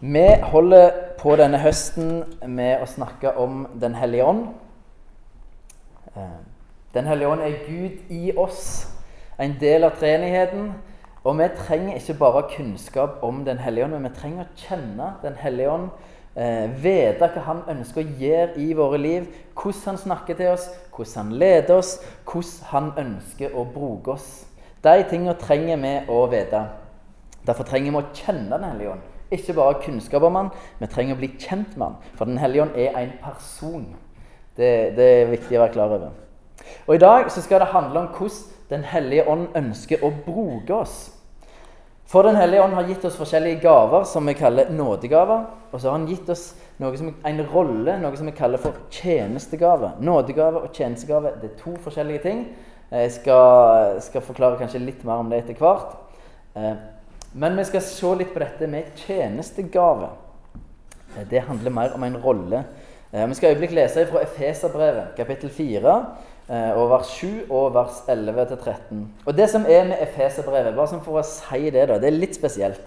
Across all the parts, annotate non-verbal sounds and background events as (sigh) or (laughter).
Vi holder på denne høsten med å snakke om Den hellige ånd. Eh, Den hellige ånd er Gud i oss, en del av treenigheten. Og vi trenger ikke bare kunnskap om Den hellige ånd, men vi trenger å kjenne Den hellige ånd. Eh, vite hva Han ønsker å gjøre i våre liv, hvordan Han snakker til oss, hvordan Han leder oss, hvordan Han ønsker å bruke oss. De tingene trenger vi å vite. Derfor trenger vi å kjenne Den hellige ånd. Ikke bare kunnskap om han, vi trenger å bli kjent med han. For Den hellige ånd er en person. Det, det, er viktig å være klar over. Og I dag så skal det handle om hvordan Den hellige ånd ønsker å bruke oss. For Den hellige ånd har gitt oss forskjellige gaver som vi kaller nådegaver. Og så har han gitt oss som, en rolle, noe som vi kaller for tjenestegave. Nådegave og tjenestegave det er to forskjellige ting. Jeg skal, skal forklare kanskje litt mer om det etter hvert. Men vi skal se litt på dette med tjenestegave. Eh, det handler mer om en rolle. Eh, vi skal øyeblikk lese fra Efeserbrevet, kapittel 4, eh, og vers 7 og vers 11-13. Og Det som er med Efeserbrevet, bare sånn for å si det, da, det er litt spesielt.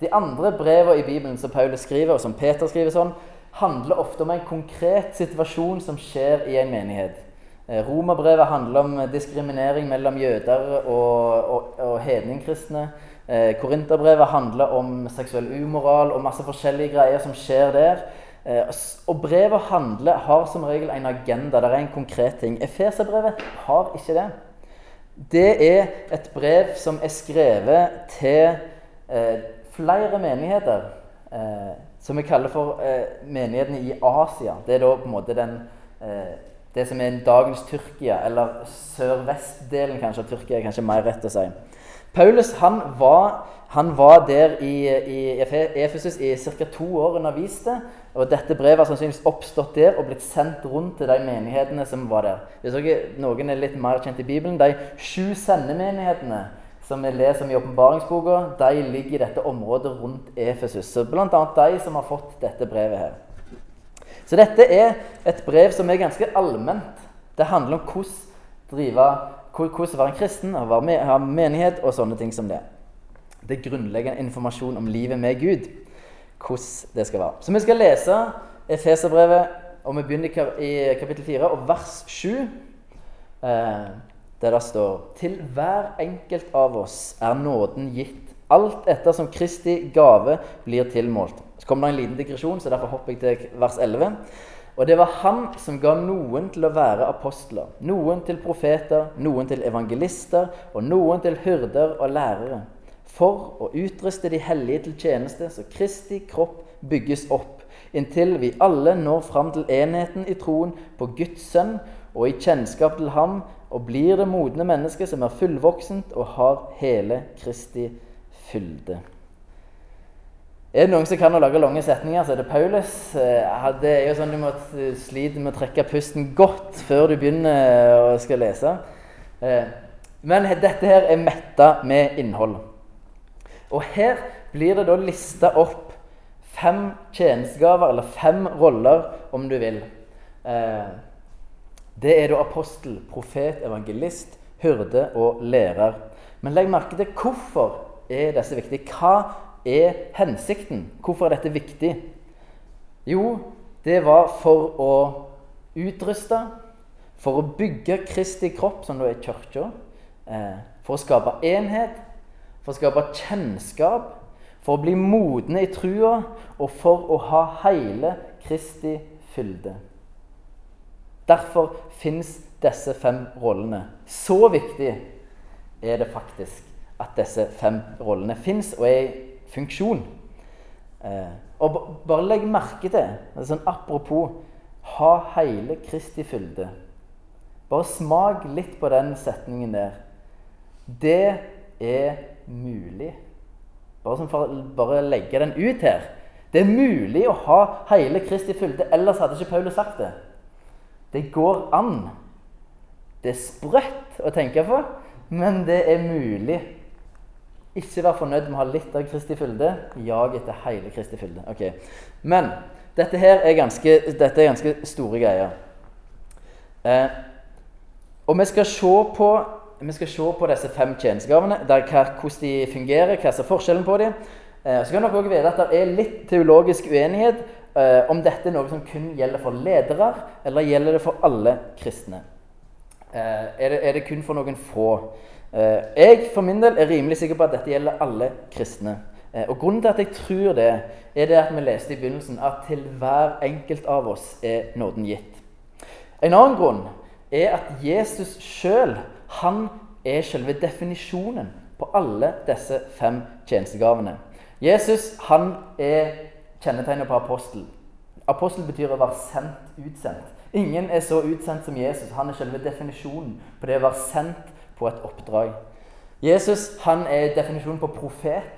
De andre brevene i Bibelen som Paulus skriver, og som Peter skriver sånn, handler ofte om en konkret situasjon som skjer i en menighet. Romerbrevet handler om diskriminering mellom jøder og, og, og hedningkristne. Eh, Korinterbrevet handler om seksuell umoral og masse forskjellige greier som skjer der. Eh, og brevet handler, har som regel en agenda. Det er en konkret ting. Efeserbrevet har ikke det. Det er et brev som er skrevet til eh, flere menigheter. Eh, som vi kaller for menighetene i Asia. Det er da på en måte den det som er dagens Tyrkia, eller sørvestdelen kanskje av Tyrkia, er kanskje mer rett å si. Paulus han var, han var der i, i Efesus i ca. to år underviste. Og dette brevet har sannsynligvis oppstått der og blitt sendt rundt til de menighetene som var der. Hvis noen er litt mer kjent i Bibelen, De sju sendemenighetene som vi leser om i åpenbaringsboka, de ligger i dette området rundt Efesus. Så bl.a. de som har fått dette brevet her. Så dette er et brev som er ganske allment. Det handler om hvordan drive hvordan være en kristen, ha menighet og sånne ting som det. Det er grunnleggende informasjon om livet med Gud. Hvordan det skal være. Så vi skal lese Efeserbrevet, og vi begynner i kapittel 4 og vers 7. Eh, der det står Til hver enkelt av oss er nåden gitt, alt etter som Kristi gave blir tilmålt. Så kommer det en liten digresjon, så derfor hopper jeg til vers 11. Og det var han som ga noen til å være apostler, noen til profeter, noen til evangelister og noen til hyrder og lærere, for å utruste de hellige til tjeneste, så Kristi kropp bygges opp, inntil vi alle når fram til enheten i troen på Guds sønn og i kjennskap til ham, og blir det modne mennesket som er fullvoksent og har hele Kristi fylde. Er det noen som kan å lage lange setninger, så er det Paulus. Eh, det er jo sånn Du må slite med å trekke pusten godt før du begynner å skal lese. Eh, men dette her er metta med innhold. Og her blir det da lista opp fem tjenestegaver, eller fem roller, om du vil. Eh, det er da apostel, profet, evangelist, hyrde og lærer. Men legg merke til hvorfor er disse viktige. Hva er hensikten? Hvorfor er dette viktig? Jo, det var for å utruste, for å bygge Kristi kropp, som da er kirka, eh, for å skape enhet, for å skape kjennskap, for å bli modne i trua og for å ha hele Kristi fylde. Derfor fins disse fem rollene. Så viktig er det faktisk at disse fem rollene fins og er funksjon. Eh, og bare legg merke til sånn Apropos ha hele Kristi fylde. Bare smak litt på den setningen der. Det er mulig. Bare, som for, bare legge den ut her. Det er mulig å ha hele Kristi fylde, ellers hadde ikke Paulus sagt det. Det går an. Det er sprøtt å tenke på, men det er mulig. Ikke vær fornøyd med å ha litt av Kristi fylde. Jag etter hele Kristi fylde. Okay. Men dette her er ganske, dette er ganske store greier. Eh, og vi skal, på, vi skal se på, disse fem tjenestegavene, hvordan de fungerer, hva er forskjellen på dem. Eh, så kan dere også vite at det er litt teologisk uenighet eh, om dette er noe som kun gjelder for ledere, eller gjelder det for alle kristne. Eh, er, det, er, det, kun for noen få? Eh, jeg for min del er rimelig sikker på at dette gjelder alle kristne. Eh, og Grunnen til at jeg tror det, er det at vi leste i begynnelsen at til hver enkelt av oss er nåden gitt. En annen grunn er at Jesus sjøl er selve definisjonen på alle disse fem tjenestegavene. Jesus han er kjennetegnet på apostel. Apostel betyr å være sendt, utsendt. Ingen er så utsendt som Jesus. Han er selve definisjonen på det å være sendt på et oppdrag. Jesus han er definisjonen på profet.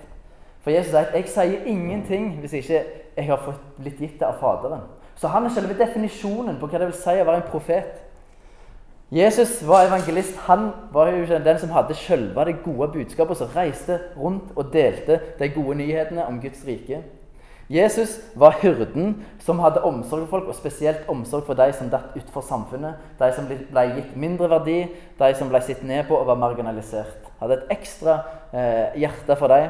For Jesus sier at 'jeg sier ingenting hvis ikke jeg har fått blitt gitt det av Faderen'. Så han er selve definisjonen på hva det vil si å være en profet. Jesus var evangelist. Han var jo ikke den som hadde selve det gode budskapet, som reiste rundt og delte de gode nyhetene om Guds rike. Jesus var hyrden som hadde omsorg for folk, og spesielt omsorg for de som datt utfor samfunnet. De som ble gitt mindre verdi, de som ble sett ned på og var marginalisert. Hadde et ekstra eh, hjerte for dem.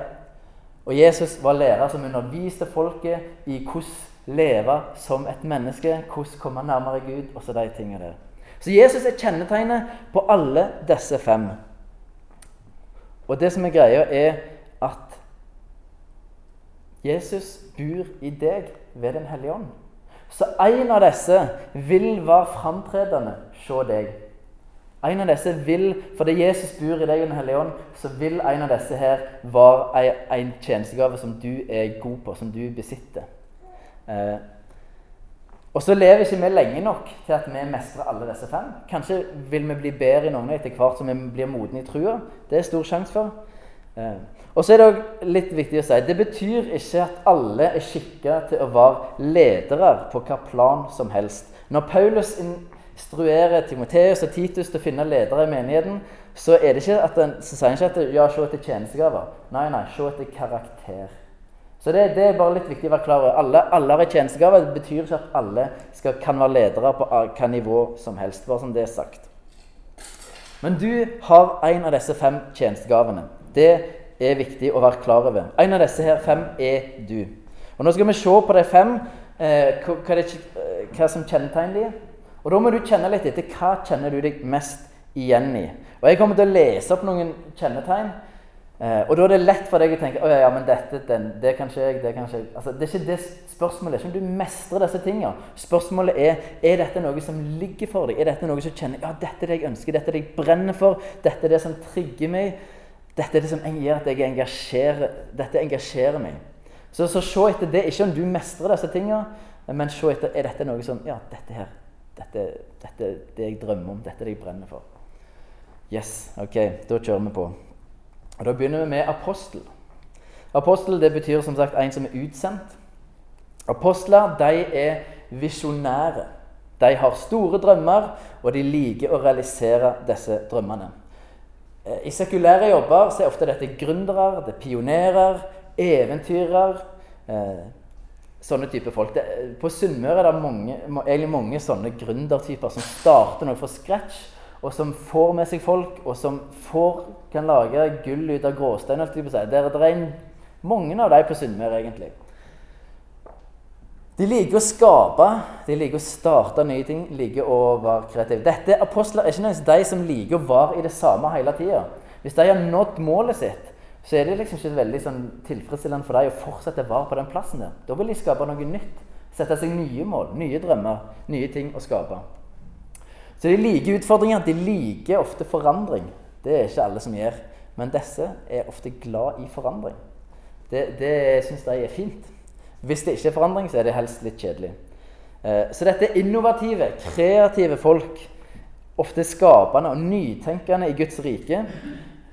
Og Jesus var lærer som underviste folket i hvordan leve som et menneske, hvordan komme nærmere Gud, og så de tingene der. Så Jesus er kjennetegnet på alle disse fem. Og det som er greia, er Jesus bor i deg ved Den hellige ånd. Så en av disse vil være framtredende se deg. En av disse vil, Fordi Jesus bor i deg ved Den hellige ånd, så vil en av disse her være en tjenestegave som du er god på, som du besitter. Eh, og så lever ikke vi lenge nok til at vi mestrer alle disse fem. Kanskje vil vi bli bedre i noen etter hvert som vi blir modne i trua. Det er stor sjanse for. Eh, og så er det også litt viktig å si det betyr ikke at alle er skikka til å være ledere på hva plan som helst. Når Paulus instruerer Timoteus og Titus til å finne ledere i menigheten, så, er det ikke at den, så sier han ikke at ja, se etter tjenestegaver. Nei, nei, se etter karakter. Så det, det, er bare litt viktig å være klar over. Alle, alle har tjenestegaver. Det betyr ikke at alle skal, kan være ledere på hva nivå som helst. bare som det er sagt. Men du har en av disse fem tjenestegavene. Det er viktig å være klar over. En av disse her fem er du. Og Nå skal vi se på de fem, eh, hva, det, eh, hva, som kjennetegner de. Og Da må du kjenne litt etter hva kjenner du deg mest igjen i. Og Jeg kommer til å lese opp noen kjennetegn. Eh, og da er det lett for deg å tenke oh, ja, men dette, det kan ikke jeg, det kan ikke jeg. Altså, det er ikke det spørsmålet. ikke om du mestrer disse tingene. Spørsmålet er er dette noe som ligger for deg. Er dette noe som kjenner ja, dette er det jeg ønsker, dette er det jeg brenner for, dette er det som trigger meg. Dette er det som gjør at jeg engasjerer, dette engasjerer meg. Så, så se etter det. Ikke om du mestrer disse tingene, men se etter er dette noe som Ja, dette her. Dette, er det jeg drømmer om. Dette er det jeg brenner for. Yes, ok, da kjører vi på. Og Da begynner vi med apostel. Apostel det betyr som sagt en som er utsendt. Apostler de er visjonære. De har store drømmer, og de liker å realisere disse drømmene. Eh, I sekulære jobber så er ofte dette gründere, det er pionerer, eventyrere. Eh, sånne typer folk. Det, på Sunnmøre er det mange, egentlig mange sånne gründertyper som starter noe fra scratch og som får med seg folk, og som får, kan lage gull ut av gråstein. Det er, det er mange av dem på Sunnmøre, egentlig. De liker å skape, de liker å starte nye ting, liker å være kreative. Dette Apostler er ikke nødvendigvis de som liker å være i det samme hele tida. Hvis de har nådd målet sitt, så er det liksom ikke veldig sånn tilfredsstillende for dem å fortsette å være på den plassen der. Da vil de skape noe nytt. Sette seg nye mål, nye drømmer, nye ting å skape. Så de liker utfordringer. De liker ofte forandring. Det er ikke alle som gjør. Men disse er ofte glad i forandring. Det, det syns de er fint. Hvis det ikke er forandring, så er det helst litt kjedelig. Eh, så dette er innovative, kreative folk. Ofte skapende og nytenkende i Guds rike.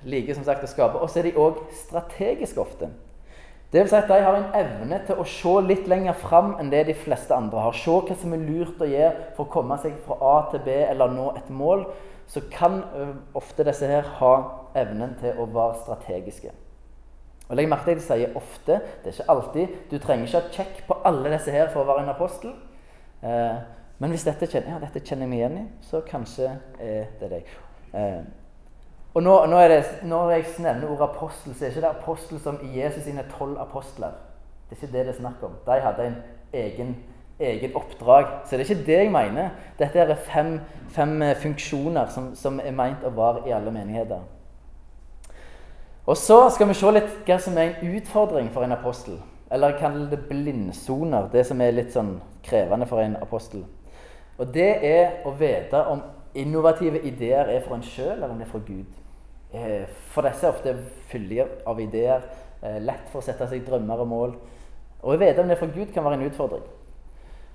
Liker som sagt å skape. Og så er de òg strategiske ofte. Det vil si at De har en evne til å se litt lenger fram enn det de fleste andre har. Se hva som er lurt å gjøre for å komme seg fra A til B eller nå et mål. Så kan ofte disse her ha evnen til å være strategiske. Og Legg merke til at de sier ofte. Det er ikke alltid. Du trenger ikke ha check på alle disse her for å være en apostel. Eh, men hvis dette kjenner, ja, dette kjenner jeg meg igjen i, så kanskje er det deg. Eh, Og nå, nå det, Når jeg nevner ordet apostel, så er det ikke det apostel som i Jesus sine tolv apostler. Det er ikke det det er snakk om. De hadde en egen, egen oppdrag. Så det er ikke det jeg mener. Dette er fem, fem eh, funksjoner som, som er meint å være i alle menigheter. Og så skal vi se litt hva som er en utfordring for en apostel. Eller jeg kaller det blindsoner. Det som er litt sånn krevende for en apostel. Og det er å vite om innovative ideer er for en sjøl, eller om det er for Gud. Eh, for disse er ofte fyldige av ideer. Eh, lett for å sette seg drømmer og mål. Og å vite om det er for Gud, kan være en utfordring.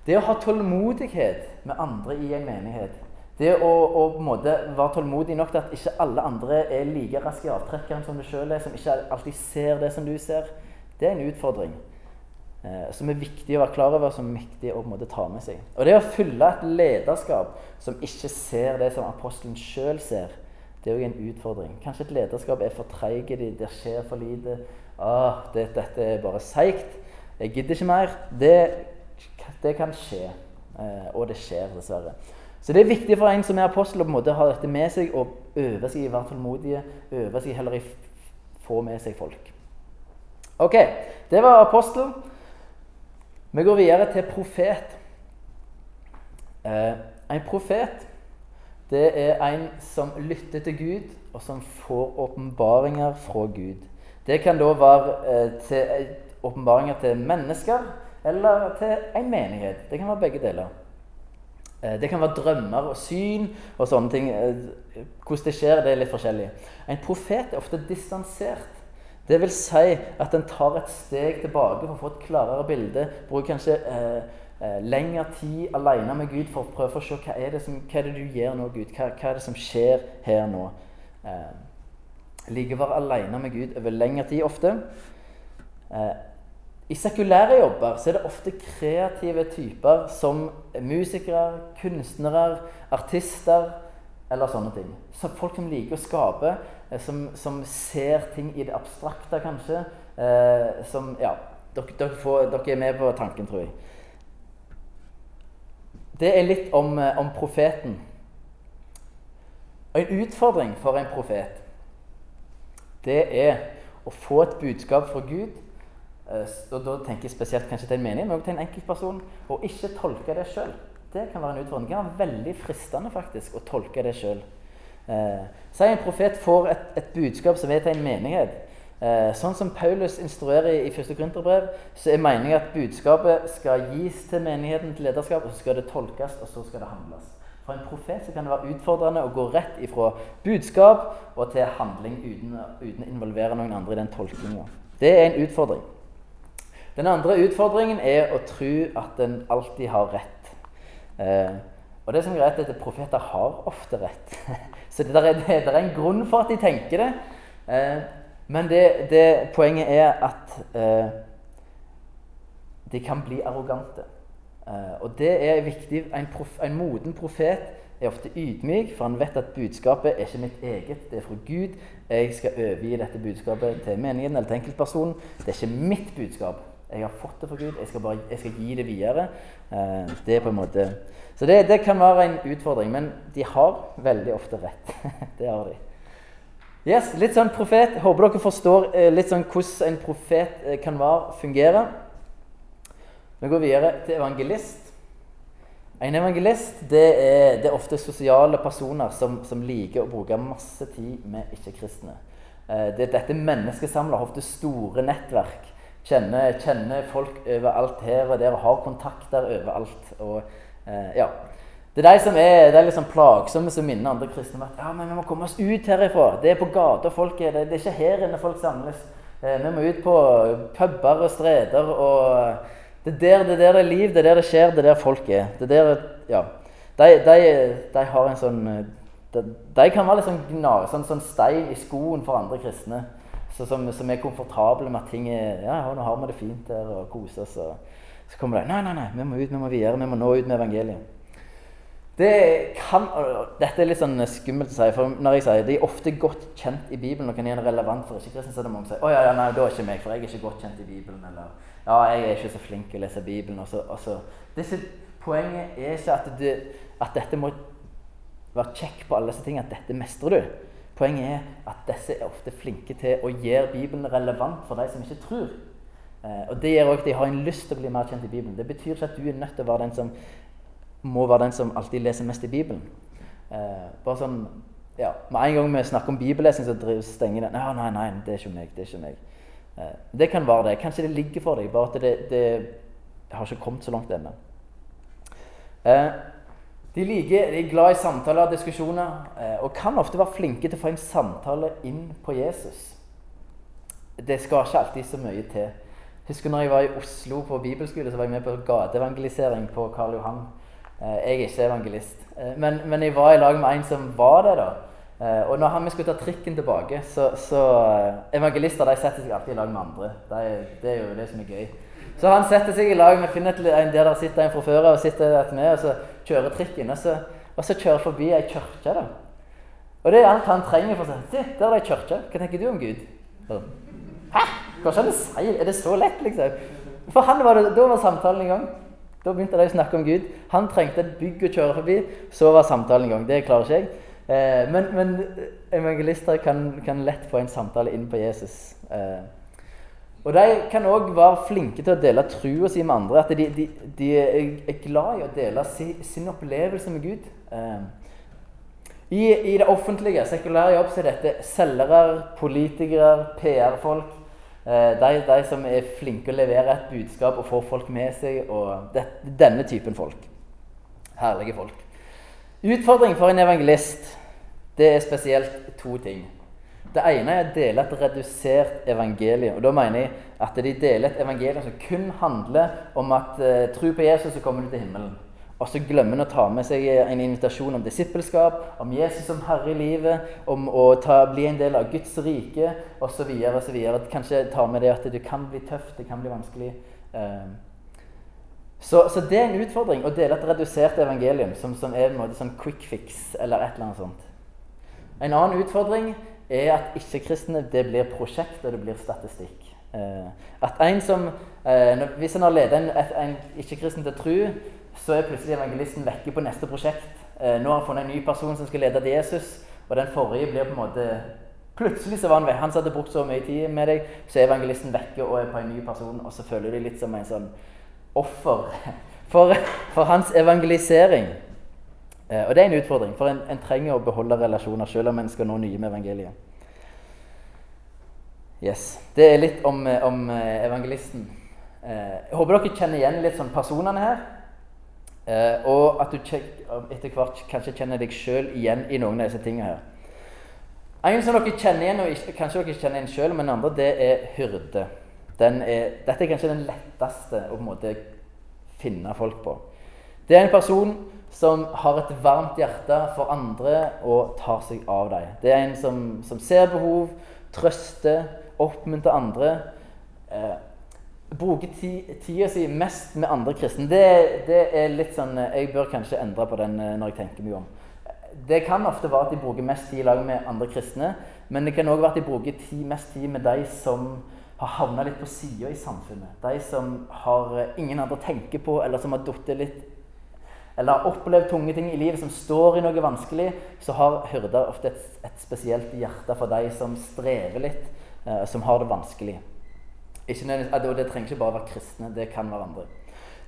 Det å ha tålmodighet med andre i en menighet det å, å være tålmodig nok til at ikke alle andre er like raske i avtrekkeren som du sjøl er, som ikke alltid ser det som du ser, det er en utfordring. Eh, som er viktig å være klar over, som er viktig å måte, ta med seg. Og det å fylle et lederskap som ikke ser det som apostelen sjøl ser, det er òg en utfordring. Kanskje et lederskap er for treige, det skjer for lite. Ah, det, 'Dette er bare seigt. Jeg gidder ikke mer.' Det, det kan skje. Eh, og det skjer, dessverre. Så det er viktig for en som er apostel, å på en måte ha dette med seg og øve seg i å være tålmodige. Øve seg heller i få med seg folk. Ok, det var apostel. Vi går videre til profet. Eh, en profet det er en som lytter til Gud, og som får åpenbaringer fra Gud. Det kan da være eh, til åpenbaringer til mennesker eller til en menighet. Det kan være begge deler. Eh, det kan være drømmer og syn og sånne ting. Eh, hvordan det skjer, det er litt forskjellig. En profet er ofte distansert. Det vil si at en tar et steg tilbake for å få et klarere bilde. Bruker kanskje eh, eh, lengre tid alene med Gud for å prøve å se hva er det, som, hva er det du gjør nå, Gud. Hva, hva, er det som skjer her nå? Eh, Ligge å være alene med Gud over lengre tid ofte. Eh, i sekulære jobber så er det ofte kreative typer som musikere, kunstnere, artister eller sånne ting. Så folk som liker å skape, eh, som, som ser ting i det abstrakte, kanskje. Eh, som Ja, dere, dere, får, dere, er med på tanken, tror jeg. Det er litt om, eh, om profeten. En utfordring for en profet, det er å få et budskap fra Gud og da tenker jeg spesielt kanskje til en mening, men også til en enkeltperson. Å ikke tolke det sjøl. Det kan være en utfordring. Det kan være veldig fristende faktisk å tolke det sjøl. Eh, si en profet får et, et, budskap som er til en menighet. Eh, sånn som Paulus instruerer i 1. Korinterbrev, så er meningen at budskapet skal gis til menigheten, til lederskap, og så skal det tolkes, og så skal det handles. For en profet så kan det være utfordrende å gå rett ifra budskap og til handling uten, uten å involvere noen andre i den tolkinga. Det er en utfordring. Den andre utfordringen er å tro at en alltid har rett. Eh, og det som er greit, er at profeter har ofte rett. (laughs) Så det, er, det er, en grunn for at de tenker det. Eh, men det, det, poenget er at eh, de kan bli arrogante. Eh, og det er viktig. En, prof, en moden profet er ofte ydmyk, for han vet at budskapet er ikke mitt eget, det er fra Gud. Jeg skal overgi dette budskapet til menigheten eller til enkeltpersonen. Det er ikke mitt budskap. Jeg har fått det fra Gud. Jeg skal, bare, jeg skal gi det videre. Eh, det er på en måte Så det, det, kan være en utfordring. Men de har veldig ofte rett. (laughs) det har de. Yes, Litt sånn profet. Håper dere forstår eh, litt sånn hvordan en profet eh, kan være, fungere. Vi går videre til evangelist. En evangelist det er, det er ofte sosiale personer som, som, liker å bruke masse tid med ikke-kristne. Det, dette menneskesamler ofte store nettverk Kjenner, kjenner, folk overalt her og der og har kontakter overalt. Og, eh, ja. Det er de som er, det er liksom plagsomme som minner andre kristne om at ja, men vi må komme oss ut herifra. Det er på gata folk er. Det, er ikke her inne folk samles. Eh, vi må ut på puber og streder. og Det er der det, der det er liv, det er der det skjer, det er der folk er. Det er der, ja. De, de, de har en sånn de, de kan være litt sånn, sånn, sånn stein i skoen for andre kristne. Så som, som, er komfortable med at ting er Ja, nå har vi det fint der og koser oss. Så kommer de Nei, nei, nei, vi må ut, vi må videre. Vi må nå ut med evangeliet. Det kan, dette er litt sånn skummelt å si, for når jeg sier de er ofte godt kjent i Bibelen og kan gjøre relevant for ikke-kristne, så er det mange som sier å ja, ja, nei, da er ikke meg, for jeg er ikke godt kjent i Bibelen. Eller ja, jeg er ikke så flink til å lese Bibelen. Og så, og så. Disse, poenget er ikke at, du, at dette må være kjekk på alle disse tingene, at dette mestrer du. Poenget er at disse er ofte flinke til å gjøre Bibelen relevant for de som ikke tror. Eh, og Det gjør også at de har en lyst til å bli mer kjent i Bibelen. Det betyr ikke at du er nødt til å være den som må være den som alltid leser mest i Bibelen. Eh, bare sånn, ja, Med en gang vi snakker om bibellesing, så stenger den. Nei, nei, nei, det er ikke meg. Det er ikke meg. Eh, det kan være det. Kanskje det ligger for deg, bare at det, det har ikke kommet så langt ennå. De, liker, de er glad i samtaler og diskusjoner eh, og kan ofte være flinke til å få en samtale inn på Jesus. Det skal ikke alltid så mye til. Husker når jeg var i Oslo på bibelskole, så var jeg med på gateevangelisering på Karl Johan. Eh, jeg er ikke evangelist, eh, men, men, jeg var i lag med en som var det. da. Og når han skulle ta trikken tilbake, så, så Evangelister de setter seg alltid i lag med andre. Det, det, er jo det som er gøy. Så han setter seg i lag med finner en der der sitter en fra før og sitter med, og så kjører trikk inne, så, og så kjører forbi ei kirke. Og det er alt han trenger for å si Se, der er det ei kirke. Hva tenker du om Gud? Hæ? Hva skal du si? Er det så lett, liksom? For han var det, Da var samtalen i gang. Da begynte de å snakke om Gud. Han trengte et bygg å kjøre forbi. Så var samtalen i gang. Det klarer ikke jeg. Eh, men, men, evangelister kan, kan, lett få en samtale inn på Jesus. Eh, og de kan òg være flinke til å dele trua si med andre. At de, de, de, er glad i å dele si, sin opplevelse med Gud. Eh, i, I, det offentlige, sekulære jobb, så er dette selgere, politikere, PR-folk. Eh, de, de, som er flinke å levere et budskap og få folk med seg. og det, Denne typen folk. Herlige folk. Utfordring for en evangelist det er spesielt to ting. Det ene er å dele et redusert evangelium. og Da mener jeg at de deler et evangelium som kun handler om at eh, tro på Jesus, så kommer du til himmelen. Og så glemmer en å ta med seg en invitasjon om disippelskap, om Jesus som herre i livet, om å ta, bli en del av Guds rike osv. Kanskje ta med det at det kan bli tøft, det kan bli vanskelig. Eh, så, så, det er en utfordring å dele et redusert evangelium som, som er en måte sånn quick fix eller et eller annet sånt. En annen utfordring er at ikke-kristne det blir prosjekt og det blir statistikk. Eh, at en som, eh, Hvis en har ledet en, en ikke-kristen til tro, så er plutselig evangelisten vekke på neste prosjekt. Eh, nå har han funnet en ny person som skal lede til Jesus, og den forrige blir på en måte Plutselig så var han ved, Han som hadde brukt så mye tid med deg, så er evangelisten vekke og er på en ny person, og så føler de litt som en sånn offer (laughs) for, for hans evangelisering. Eh, og det er en utfordring, for en, en trenger å beholde relasjoner selv om en skal nå nye med evangeliet. Yes. Det er litt om, om eh, evangelisten. Eh, jeg håper dere kjenner igjen litt sånn personene her. Eh, og at du etter hvert kanskje kjenner deg sjøl igjen i noen av disse tingene her. En som dere kjenner igjen, og kanskje dere kjenner igjen sjøl, men andre, det er hyrde. Er, dette er kanskje den letteste å på en måte finne folk på. Det er en person som har et varmt hjerte for andre og tar seg av dem. Det er en som, som ser behov, trøster, oppmuntrer andre. Eh, bruker tida si mest med andre kristne, det, det, er litt sånn Jeg bør kanskje endre på den eh, når jeg tenker mye om. Det kan ofte være at de bruker mest tid i lag med andre kristne, men det kan òg være at de bruker tid, mest tid med de som har havna litt på sida i samfunnet. De som har eh, ingen andre å tenke på, eller som har falt litt eller har opplevd tunge ting i livet, som står i noe vanskelig, så har hyrder ofte et, et spesielt hjerte for de som strever litt, eh, som har det vanskelig. Ikke, og det trenger ikke bare være kristne, det kan være andre.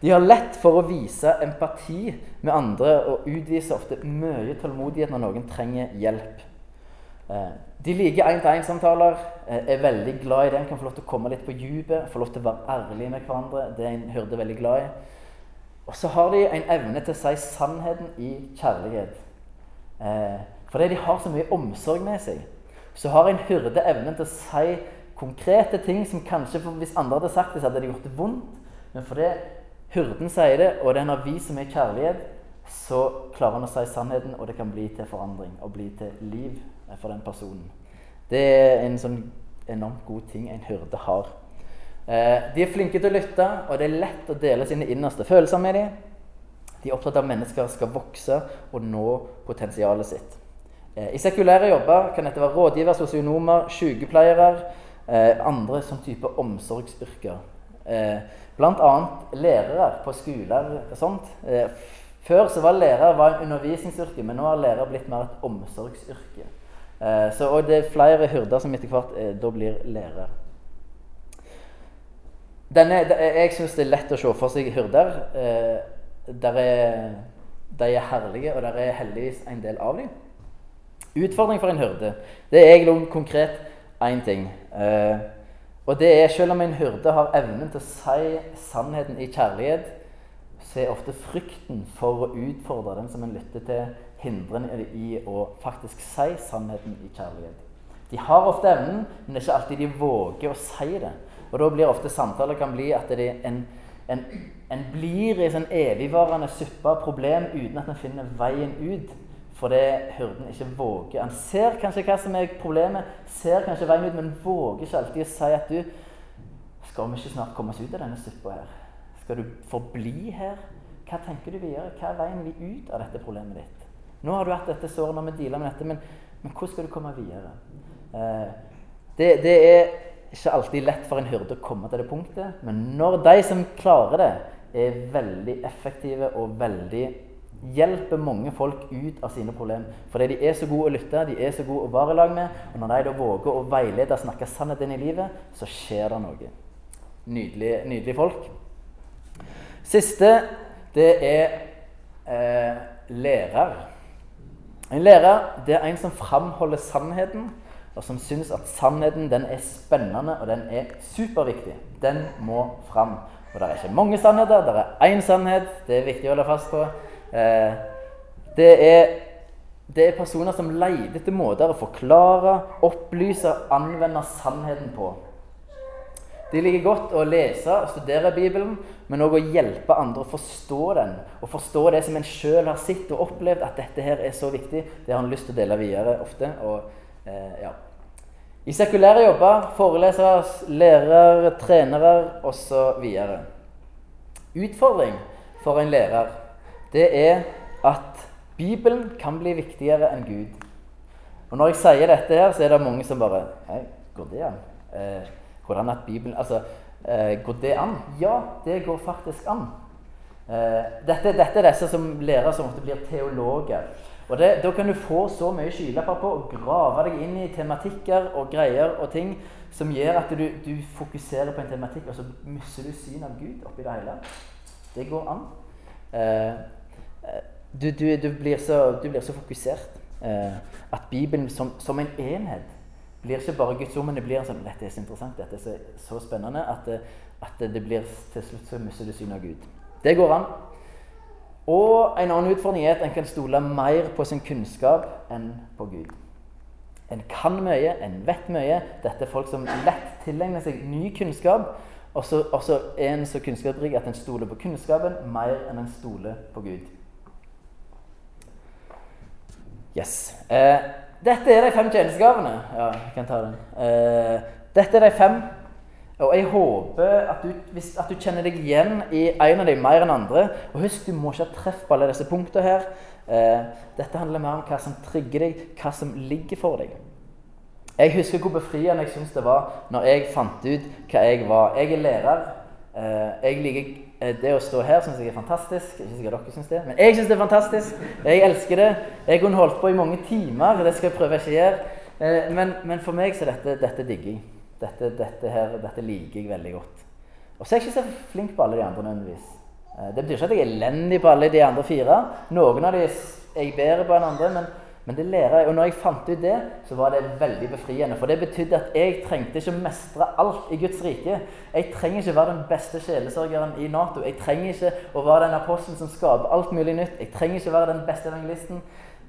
De har lett for å vise empati med andre og utviser ofte mye tålmodighet når noen trenger hjelp. Eh, de liker én-til-én-samtaler, eh, er veldig glad i det. Kan få lov til å komme litt på dypet, få lov til å være ærlig med hverandre. Det er en hyrde veldig glad i. Og så har de en evne til å si sannheten i kjærlighet. Eh, fordi de har så mye omsorg med seg, så har en hyrde evnen til å si konkrete ting som kanskje hvis andre hadde sagt det, så hadde det gjort det vondt. Men fordi hyrden sier det, og den har vist med kjærlighet, så klarer han å si sannheten, og det kan bli til forandring og bli til liv for den personen. Det er en sånn enormt god ting en hyrde har. Eh, de er flinke til å lytte, og det er lett å dele sine innerste følelser med dem. De er opptatt av at mennesker skal vokse og nå potensialet sitt. Eh, I sekulære jobber kan dette være rådgiver, sosionomer, sykepleiere, eh, andre som type omsorgsyrker. Blant Bl.a. lærere på skoler og sånt. Før så var lærer en undervisningsyrke, men nå har lærer blitt mer et omsorgsyrke. Så, og det er flere hyrder som etter hvert da blir lærere. Denne, jeg syns det er lett å se for seg hyrder. Eh, der er, de er herlige, og der er heldigvis en del av dem. Utfordring for en hyrde det er egentlig konkret én ting. Eh, og det er selv om en hyrde har evnen til å si sannheten i kjærlighet, så er ofte frykten for å utfordre den som en lytter til, hindrende i å faktisk si sannheten i kjærlighet. De har ofte evnen, men det er ikke alltid de våger å si det. Og da blir ofte samtaler kan bli at det er en, en, en blir i sånn evigvarende suppe av problem uten at en finner veien ut. Fordi hyrden ikke våger. Han ser kanskje hva som er problemet, ser kanskje veien ut, men våger ikke alltid å si at du Skal vi ikke snart komme oss ut av denne suppa her? Skal du forbli her? Hva tenker du vi gjør? Hva er veien vi ut av dette problemet ditt? Nå har du hatt dette såret, når vi dealer med dette, men, men hvordan skal du komme videre? Eh, det, det er ikke alltid lett for en hyrde å komme til det punktet, men når de som klarer det, er veldig effektive og veldig hjelper mange folk ut av sine problemer. Fordi de er så gode å lytte, de er så gode å være i lag med. Og når de da våger å veilede og snakke sannheten i livet, så skjer det noe. Nydelige, nydelige folk. Siste, det er eh, lærer. En lærer det er en som framholder sannheten og som syns at sannheten den er spennende og den er superviktig. Den må fram. Og det er ikke mange sannheter, det er én sannhet. Det er viktig å holde fast på. Eh, det, er, det er personer som leter etter måter å forklare, opplyse og anvende sannheten på. De liker godt å lese og studere Bibelen, men òg å hjelpe andre å forstå den. Og forstå det som en sjøl har sett og opplevd, at dette her er så viktig. Det har en lyst til å dele videre ofte. og Eh, ja. I sekulære jobber, forelesere, lærere, trenere osv. Utfordring for en lærer det er at Bibelen kan bli viktigere enn Gud. Og Når jeg sier dette, her, så er det mange som bare Hei, går det an? Eh, hvordan at Bibelen Altså, eh, går det an? Ja, det går faktisk an. Eh, dette, dette, er disse som lærere som ofte blir teologer. Og det, Da kan du få så mye skylapper på og grave deg inn i tematikker og greier og ting som gjør at du, du fokuserer på en tematikk, og så mister du syn av Gud oppi det hele. Det går an. Eh, eh, du, du, du, blir så, du, blir så, fokusert eh, at Bibelen som, som, en enhet blir ikke bare Guds ord, men det blir sånn Dette er så interessant, dette er så, så spennende at, at det blir til slutt så mister du syn av Gud. Det går an. Og en annen utfordring er at en kan stole mer på sin kunnskap enn på Gud. En kan mye, en vet mye. Dette er folk som lett tilegner seg ny kunnskap. Og så er en så kunnskapsrik at en stoler på kunnskapen mer enn en stoler på Gud. Yes. Eh, dette er de fem tjenestegavene. Ja, jeg kan ta den. Eh, dette er de fem og jeg håper at du, hvis, at du, kjenner deg igjen i en av dem mer enn andre. Og husk, du må ikke ha treff på alle disse punktene her. Eh, dette handler mer om hva som trigger deg, hva som ligger for deg. Jeg husker hvor befriende jeg syns det var når jeg fant ut hva jeg var. Jeg er lærer. Eh, jeg liker eh, Det å stå her syns jeg er fantastisk. Ikke sikkert dere syns det, men jeg syns det er fantastisk. Jeg elsker det. Jeg kunne holdt på i mange timer. Det skal jeg prøve ikke å gjøre. Eh, men, men, for meg så er dette, dette digger. Dette, dette, her, dette liker jeg veldig godt. Og så er jeg ikke så flink på alle de andre nødvendigvis. Eh, det betyr ikke at jeg er elendig på alle de andre fire. Noen av de er jeg bedre på enn andre. Men, men, det lærer jeg. Og når jeg fant ut det, så var det veldig befriende. For det betydde at jeg trengte ikke å mestre alt i Guds rike. Jeg trenger ikke være den beste sjelesørgeren i Nato. Jeg trenger ikke å være den apostelen som skaper alt mulig nytt. Jeg trenger ikke være den beste evangelisten.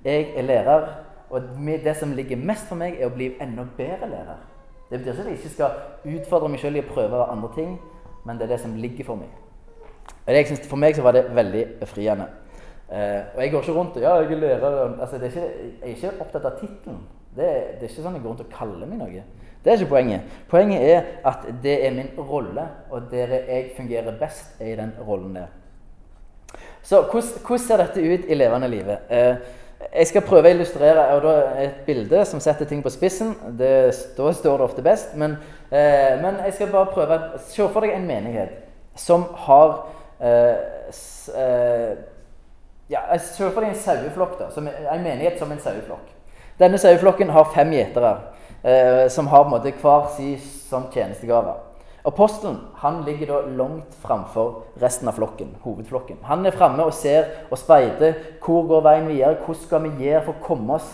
Jeg er lærer. Og det som ligger mest for meg, er å bli enda bedre lærer. Det betyr ikke at jeg ikke skal utfordre meg selv i å prøve andre ting, men det er det som ligger for meg. Og jeg synes, For meg så var det veldig befriende. Eh, og jeg går ikke rundt og ja, jeg er lærer altså, er ikke, Jeg er ikke opptatt av tittelen. Det, det, er ikke sånn jeg går rundt og kaller meg noe. Det er ikke poenget. Poenget er at det er min rolle, og der jeg fungerer best, er i den rollen der. Så hvordan, hvordan ser dette ut i levende livet? Eh, jeg skal prøve å illustrere et bilde som setter ting på spissen. Det, da står det ofte best. Men, eh, men, jeg skal bare prøve å Se for deg en menighet som har eh, s, eh, ja, Se for deg en saueflokk. da, som, En menighet som en saueflokk. Denne saueflokken har fem gjetere, eh, som har på en måte hver sin sånn tjenestegave. Apostelen han ligger da langt framfor resten av flokken, hovedflokken. Han er framme og ser og speider. Hvor går veien videre? Hvordan skal vi gjøre for å komme oss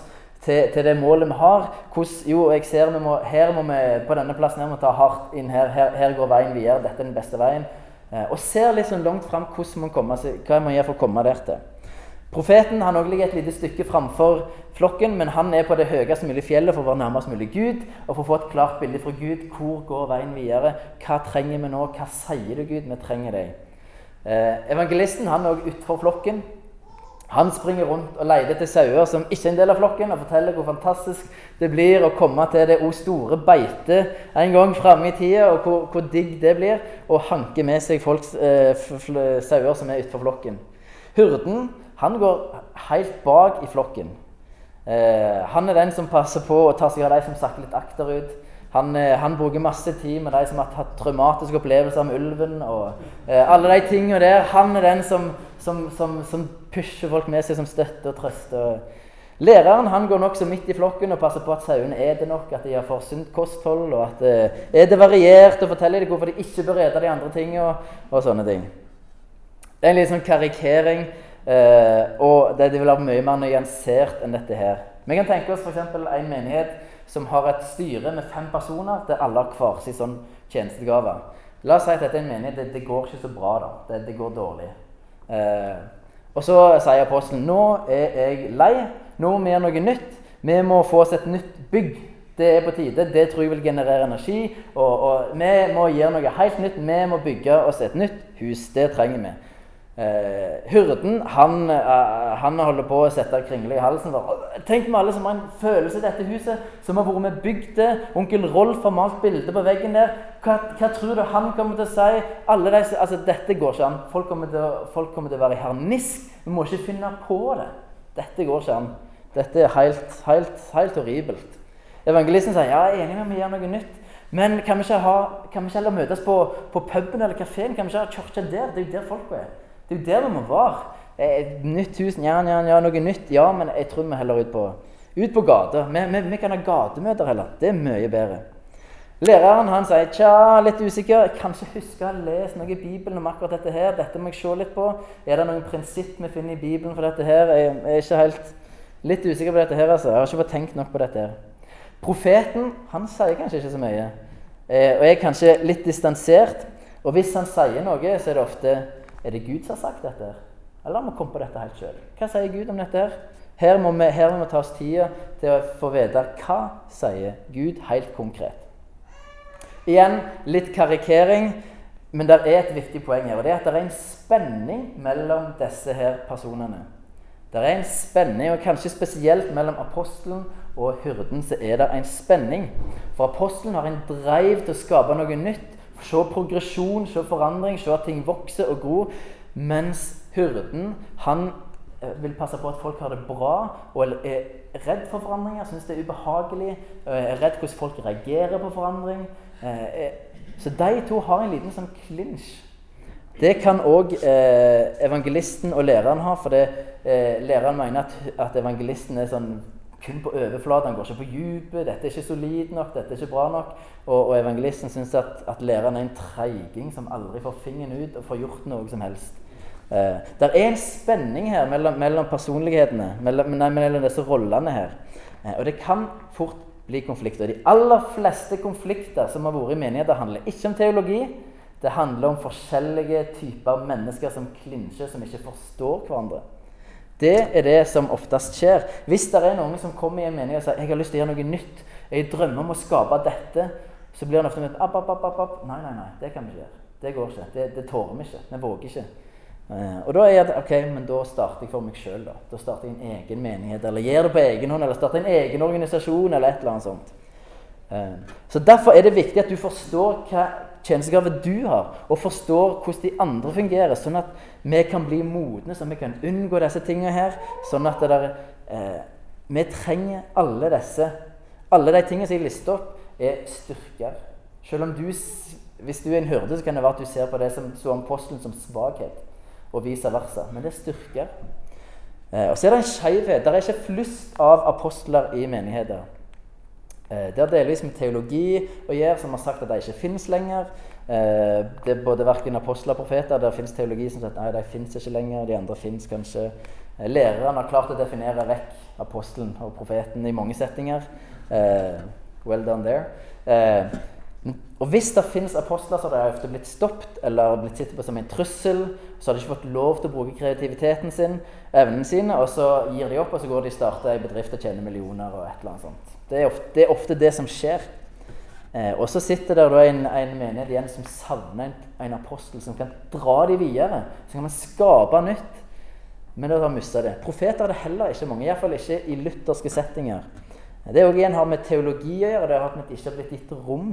til, til det målet vi har? Hvordan, jo, jeg ser vi må, her må vi, På denne plassen her må ta hardt inn her. her. her. går veien videre. Dette er den beste veien. Eh, og ser sånn langt fram hvordan man kommer, må gjøre for å komme der til. Profeten han også ligger et lite stykke framfor flokken, men han er på det høyest mulige fjellet for å være nærmest mulig Gud og for å få et klart bilde fra Gud. Hvor går veien videre? Hva trenger vi nå? Hva sier du, Gud? Vi trenger deg. Eh, evangelisten han er også utenfor flokken. Han springer rundt og leter etter sauer som ikke er en del av flokken, og forteller hvor fantastisk det blir å komme til det store beitet en gang framme i tida, og hvor, hvor, digg det blir å hanke med seg folks, eh, sauer som er utenfor flokken. Hurden han går helt bak i flokken. Eh, han er den som passer på å ta seg av de som sakker litt akterut. Han, eh, han, bruker masse tid med de som har hatt traumatiske opplevelser med ulven. og eh, alle de tingene der. Han er den som, som, som, som, pusher folk med seg, som støtter og trøster. Læreren han går nokså midt i flokken og passer på at sauene er det nok, at de har for sunt kosthold, og at eh, er det variert, og forteller dem hvorfor de ikke bør ete de andre tingene, og, og sånne ting. Det er en litt sånn karikering. Eh, og det, det vil være mye mer nyansert enn dette her. Vi kan tenke oss f.eks. en menighet som har et styre med fem personer, der alle har hver sin sånn tjenestegave. La oss si at dette er en menighet, det, det går ikke så bra. da, Det, det går dårlig. Eh, og så sier apostelen nå er jeg lei, nå må vi gjøre noe nytt. Vi må få oss et nytt bygg. Det er på tide. Det tror jeg vil generere energi. Og, og vi må gjøre noe helt nytt. Vi må bygge oss et nytt hus. Det trenger vi. Eh, hurden han, eh, han, holder på å sette kringle i halsen. Tenk med alle som har en følelse i dette huset, som har vært med bygd det. Onkel Rolf har malt bilde på veggen der. Hva, hva, tror du han kommer til å si? Alle de, altså, dette går ikke an. Folk kommer, til, folk kommer til å være i harnisk. Vi må ikke finne på det. Dette går ikke an. Dette er helt, helt, helt horribelt. Evangelisten sier ja, jeg er enig med meg, gjør noe nytt. Men kan vi ikke, ha, kan vi ikke heller møtes på, på puben eller kafeen? Kan vi ikke ha kirke der? Det er jo der folk er. Det er jo der vi må være. Et nytt hus, ja, ja, ja, noe nytt. Ja, men jeg tror vi heller ut på, ut på gata. Vi, vi, vi, kan ha gatemøter heller. Det er mye bedre. Læreren han sier tja, litt usikker. Jeg kan ikke huske å ha lest noe i Bibelen om akkurat dette her. Dette må jeg se litt på. Er det noen prinsipp vi finner i Bibelen for dette her? Jeg er ikke helt litt usikker på dette her. altså. Jeg har ikke fått tenkt nok på dette her. Profeten han sier kanskje ikke så mye. Eh, og er kanskje litt distansert. Og hvis han sier noe, så er det ofte er det Gud som har sagt dette? Eller må vi komme på dette helt sjøl? Hva sier Gud om dette? Her Her må, vi, her må vi ta oss tida til å få vite hva sier Gud helt konkret. Igjen litt karikering, men det er et viktig poeng her. og Det er at det er en spenning mellom disse her personene. Det er en spenning, og kanskje spesielt mellom apostelen og hyrden så er det en spenning. For apostelen har en dreiv til å skape noe nytt Se progresjon, se forandring, se at ting vokser og gror. Mens hyrden han eh, vil passe på at folk har det bra og er redd for forandringer, syns det er ubehagelig, eh, er redd hvordan folk reagerer på forandring. Eh, så de to har en liten sånn klinsj. Det kan òg evangelisten og læreren ha, for læreren mener at evangelisten er sånn kun på overflaten, han går ikke på dypet. 'Dette er ikke solid nok, dette er ikke bra nok.' Og, og evangelisten syns at, at, læreren er en treiging som aldri får fingeren ut og får gjort noe som helst. Eh, det er en spenning her mellom, mellom personlighetene, mellom, nei, mellom, disse rollene her. Eh, og det kan fort bli konflikter. De aller fleste konflikter som har vært i menigheter, handler ikke om teologi. Det handler om forskjellige typer mennesker som klinsjer, som ikke forstår hverandre. Det er det som oftest skjer. Hvis det er noen som kommer i en mening og sier jeg har lyst til å gjøre noe nytt, jeg drømmer om å skape dette, så blir han ofte med app, app, app, app. Nei, nei, nei, det kan vi ikke gjøre. Det går ikke. Det, det tåler vi ikke. Vi våger ikke. Uh, og da er det ok, men da starter jeg for meg sjøl. Da. da starter jeg en egen menighet, eller gjør det på egen hånd, eller starter en egen organisasjon, eller et eller annet sånt. Uh, så Derfor er det viktig at du forstår hva tjenestegave du har, og forstår hvordan de andre fungerer, sånn at vi kan bli modne, så vi kan unngå disse tingene her. Sånn at det der, eh, vi trenger alle disse Alle de tingene som jeg lister opp, er styrker. Selv om du, hvis du er en hyrde, så kan det være at du ser på det som, som apostelen som svakhet, og vice versa. Men det er styrker. Eh, og så er det en skeivhet. Det er ikke flust av apostler i menigheter. Eh, det har delvis med teologi å gjøre, som har sagt at de ikke finnes lenger. Eh, det er både verken apostler og profeter. Det finnes teologi som sier at nei, de finnes ikke lenger. De andre finnes kanskje. Eh, læreren har klart å definere vekk apostelen og profeten i mange settinger. Well done there. Og hvis det finnes apostler, så har de ofte blitt stoppet eller blitt sett på som en trussel. Så har de ikke fått lov til å bruke kreativiteten sin, evnene sine, og så gir de opp, og så går de og starter en bedrift og tjener millioner og et eller annet sånt. Det er ofte det, er ofte det som skjer. Eh, og så sitter det da en, en menighet igjen som savner en, en, apostel som kan dra de videre. Så kan man skape nytt. Men det har mista det. Profeter er det heller ikke mange, iallfall ikke i lutherske settinger. Det òg igjen har med teologi å gjøre. Det har at det ikke har blitt gitt rom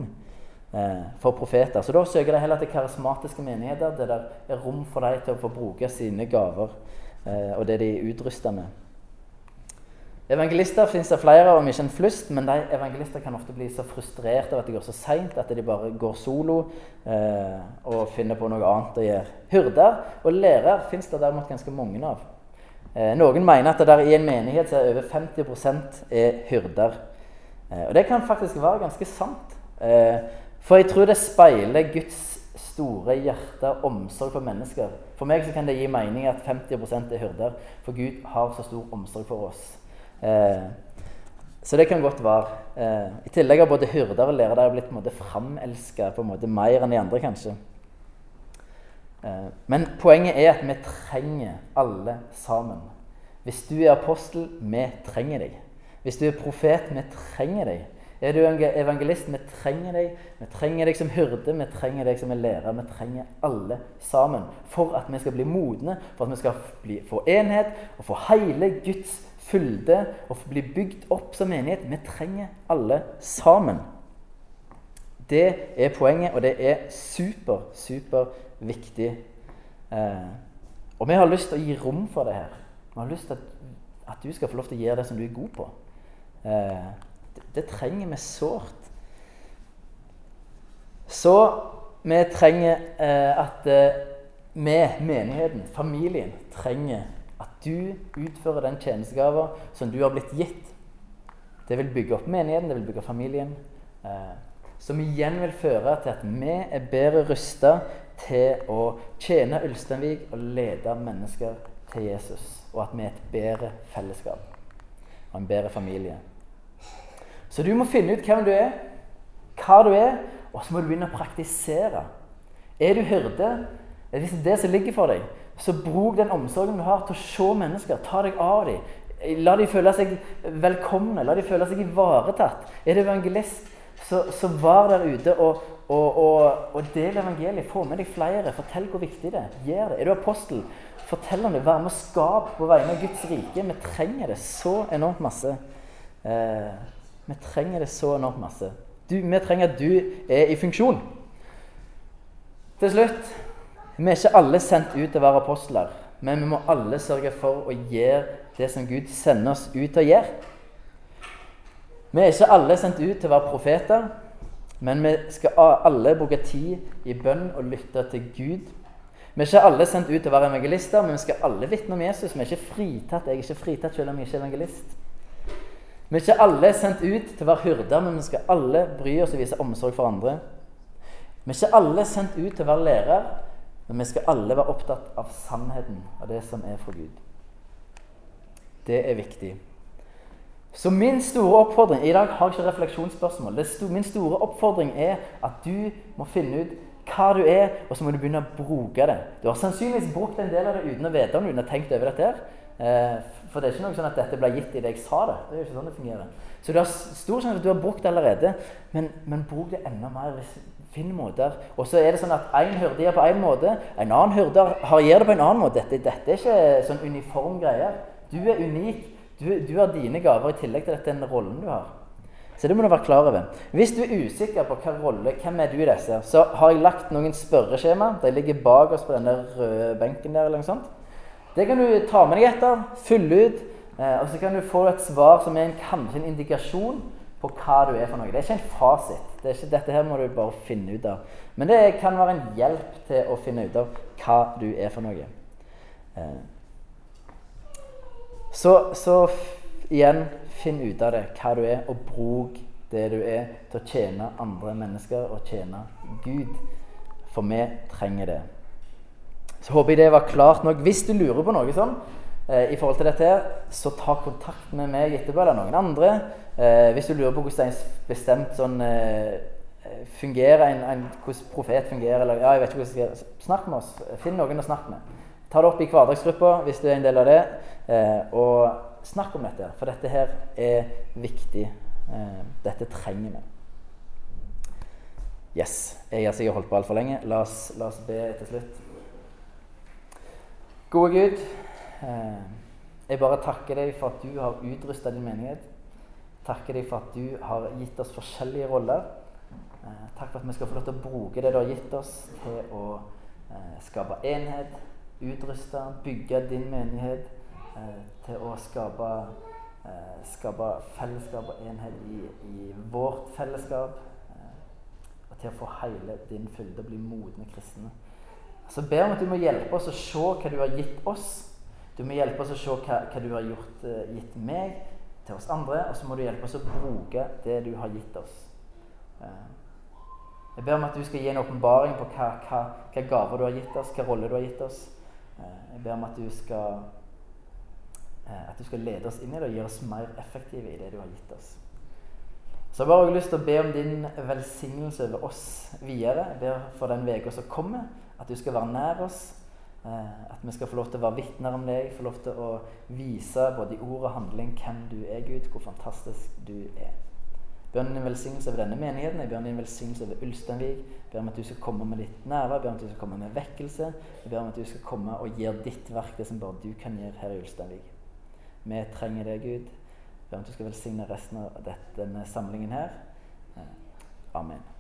eh, for profeter. Så da søker de heller til karismatiske menigheter, der det er rom for dem til å få bruke sine gaver eh, og det de er utrusta med. Evangelister finnes det flere, om ikke en flust, men de evangelister kan ofte bli så frustrert av at det går så seint at de bare går solo eh, og finner på noe annet å gjøre. Hyrder og lærer finnes det derimot ganske mange av. Eh, noen mener at det der i en menighet så er over 50 er hyrder. Eh, og det kan faktisk være ganske sant. Eh, for jeg tror det speiler Guds store hjerte og omsorg for mennesker. For meg så kan det gi mening at 50% er hyrder, for Gud har så stor omsorg for oss. Eh, så det kan godt være. Eh, I tillegg har både hyrder og lærere blitt på en måte framelska mer enn de andre, kanskje. Eh, men poenget er at vi trenger alle sammen. Hvis du er apostel, vi trenger deg. Hvis du er profet, vi trenger deg. Er du evangelist, vi trenger deg. Vi trenger deg som hyrde, vi trenger deg som en lærer. Vi trenger alle sammen for at vi skal bli modne, for at vi skal få enhet og få hele Guds fylde og bli bygd opp som menighet. Vi trenger alle sammen. Det er poenget, og det er super, super viktig. Eh, og vi har lyst til å gi rom for det her. Vi har lyst til at, at du skal få lov til å gjøre det som du er god på. Eh, det, det, trenger vi sårt. Så vi trenger eh, at eh, vi, menigheten, familien, trenger du utfører den tjenestegava som du har blitt gitt. Det vil bygge opp menigheten, det vil bygge opp familien. Eh, som igjen vil føre til at vi er bedre rusta til å tjene Ulsteinvik og lede mennesker til Jesus. Og at vi er et bedre fellesskap og en bedre familie. Så du må finne ut hvem du er, hva du er, og så må du begynne å praktisere. Er du hyrde? Er det det som ligger for deg? Så bruk den omsorgen du har, til å se mennesker. Ta deg av dem. La dem føle seg velkomne. La dem føle seg ivaretatt. Er du evangelist, så, så var der ute og, og, og, og del evangeliet. Få med deg flere. Fortell hvor viktig det er. Gjør det. Er du apostel, fortell om det. Vær med og skap på vegne av Guds rike. Vi trenger det så enormt masse. Eh, vi trenger det så enormt masse. Du, vi trenger at du er i funksjon. Til slutt vi er ikke alle sendt ut til å være apostler, men vi må alle sørge for å gjøre det som Gud sender oss ut til å gjøre. Vi er ikke alle sendt ut til å være profeter, men vi skal alle bruke tid i bønn og lytte til Gud. Vi er ikke alle sendt ut til å være evangelister, men vi skal alle vitne om Jesus. Vi er ikke fritatt. Jeg er ikke fritatt selv om jeg ikke er evangelist. Vi er ikke alle sendt ut til å være hyrder, men vi skal alle bry oss og vise omsorg for andre. Vi er ikke alle sendt ut til å være lærer, men vi skal alle være opptatt av sannheten, av det som er fra Gud. Det er viktig. Så min store oppfordring I dag har jeg ikke refleksjonsspørsmål. Sto, min store oppfordring er at du må finne ut hva du er, og så må du begynne å bruke det. Du har sannsynligvis brukt en del av det uten å vite om du har tenkt over dette. her. Eh, for det er ikke noe sånn at dette ble gitt i det jeg sa det. Det er jo ikke sånn det fungerer. Så du har stor sjanse for at du har brukt det allerede, men, men bruk det enda mer. Finn måter. Og så er det sånn at én hyrde gjør på én måte, en annen hyrde gjør det på en annen måte. Dette, dette er ikke sånn uniform greie. Du er unik. Du, du, har dine gaver i tillegg til den rollen du har. Så det må du være klar over. Hvis du er usikker på hva rolle, hvem er du i disse, så har jeg lagt noen spørreskjema. De ligger bak oss på denne røde benken der. eller noe sånt. Det kan du ta med deg etter, fylle ut, eh, og så kan du få et svar som er en, kanskje en indikasjon på hva du er for noe. Det er ikke en fasit. Det ikke, dette her må du bare finne ut av. Men det kan være en hjelp til å finne ut av hva du er for noe. Eh. Så, så igjen, finn ut av det, hva du er, og bruk det du er, til å tjene andre mennesker og tjene Gud. For vi trenger det. Så håper jeg det var klart nok. Hvis du lurer på noe sånn eh, i forhold til dette, her, så ta kontakt med meg etterpå eller noen andre. Eh, hvis du lurer på hvordan en bestemt sånn eh, fungerer, en, en, hvordan profet fungerer, eller ja, jeg vet ikke hvordan jeg Snakk med oss. Finn noen å snakke med. Ta det opp i hverdagsgruppa hvis du er en del av det, eh, og snakk om dette. For dette her er viktig. Eh, dette trenger vi. Yes. Jeg har sikkert holdt på altfor lenge. La oss, la oss be til slutt. Gode Gud, eh, jeg bare takker deg for at du har utrusta din menighet. Takker deg for at du har gitt oss forskjellige roller. Eh, takk for at vi skal få lov til å bruke det du har gitt oss, til å eh, skape enhet, utruste, bygge din menighet, til å skape, skape fellesskap og enhet i, i vårt fellesskap. og til å få hele din fylde, bli modne kristne. Så ber om at du må hjelpe oss å se hva du har gitt oss. Du må hjelpe oss å se hva, hva du har gjort, uh, gitt meg til oss andre. Og så må du hjelpe oss å bruke det du har gitt oss. Uh, jeg ber om at du skal gi en åpenbaring på hva, hva, hva, gaver du har gitt oss, hva rolle du har gitt oss. Uh, jeg ber om at du skal at du skal lede oss inn i det og gjøre oss mer effektive i det du har gitt oss. Så jeg har bare lyst til å be om din velsignelse over oss videre. Jeg ber for den uka som kommer. At du skal være nær oss. Eh, at vi skal få lov til å være vitner om deg, få lov til å vise både i ord og handling hvem du er, Gud, hvor fantastisk du er. Jeg ber om din velsignelse over denne menigheten, jeg ber om din velsignelse over Ulsteinvik. Ber om at du skal komme med ditt nærvær, ber om at du skal komme med vekkelse. Jeg ber om at du skal komme og gjøre ditt verk, det som bare du kan gjøre her i Ulsteinvik. Vi trenger det, Gud. Jeg ber om at du skal velsigne resten av denne samlingen her. Eh, amen.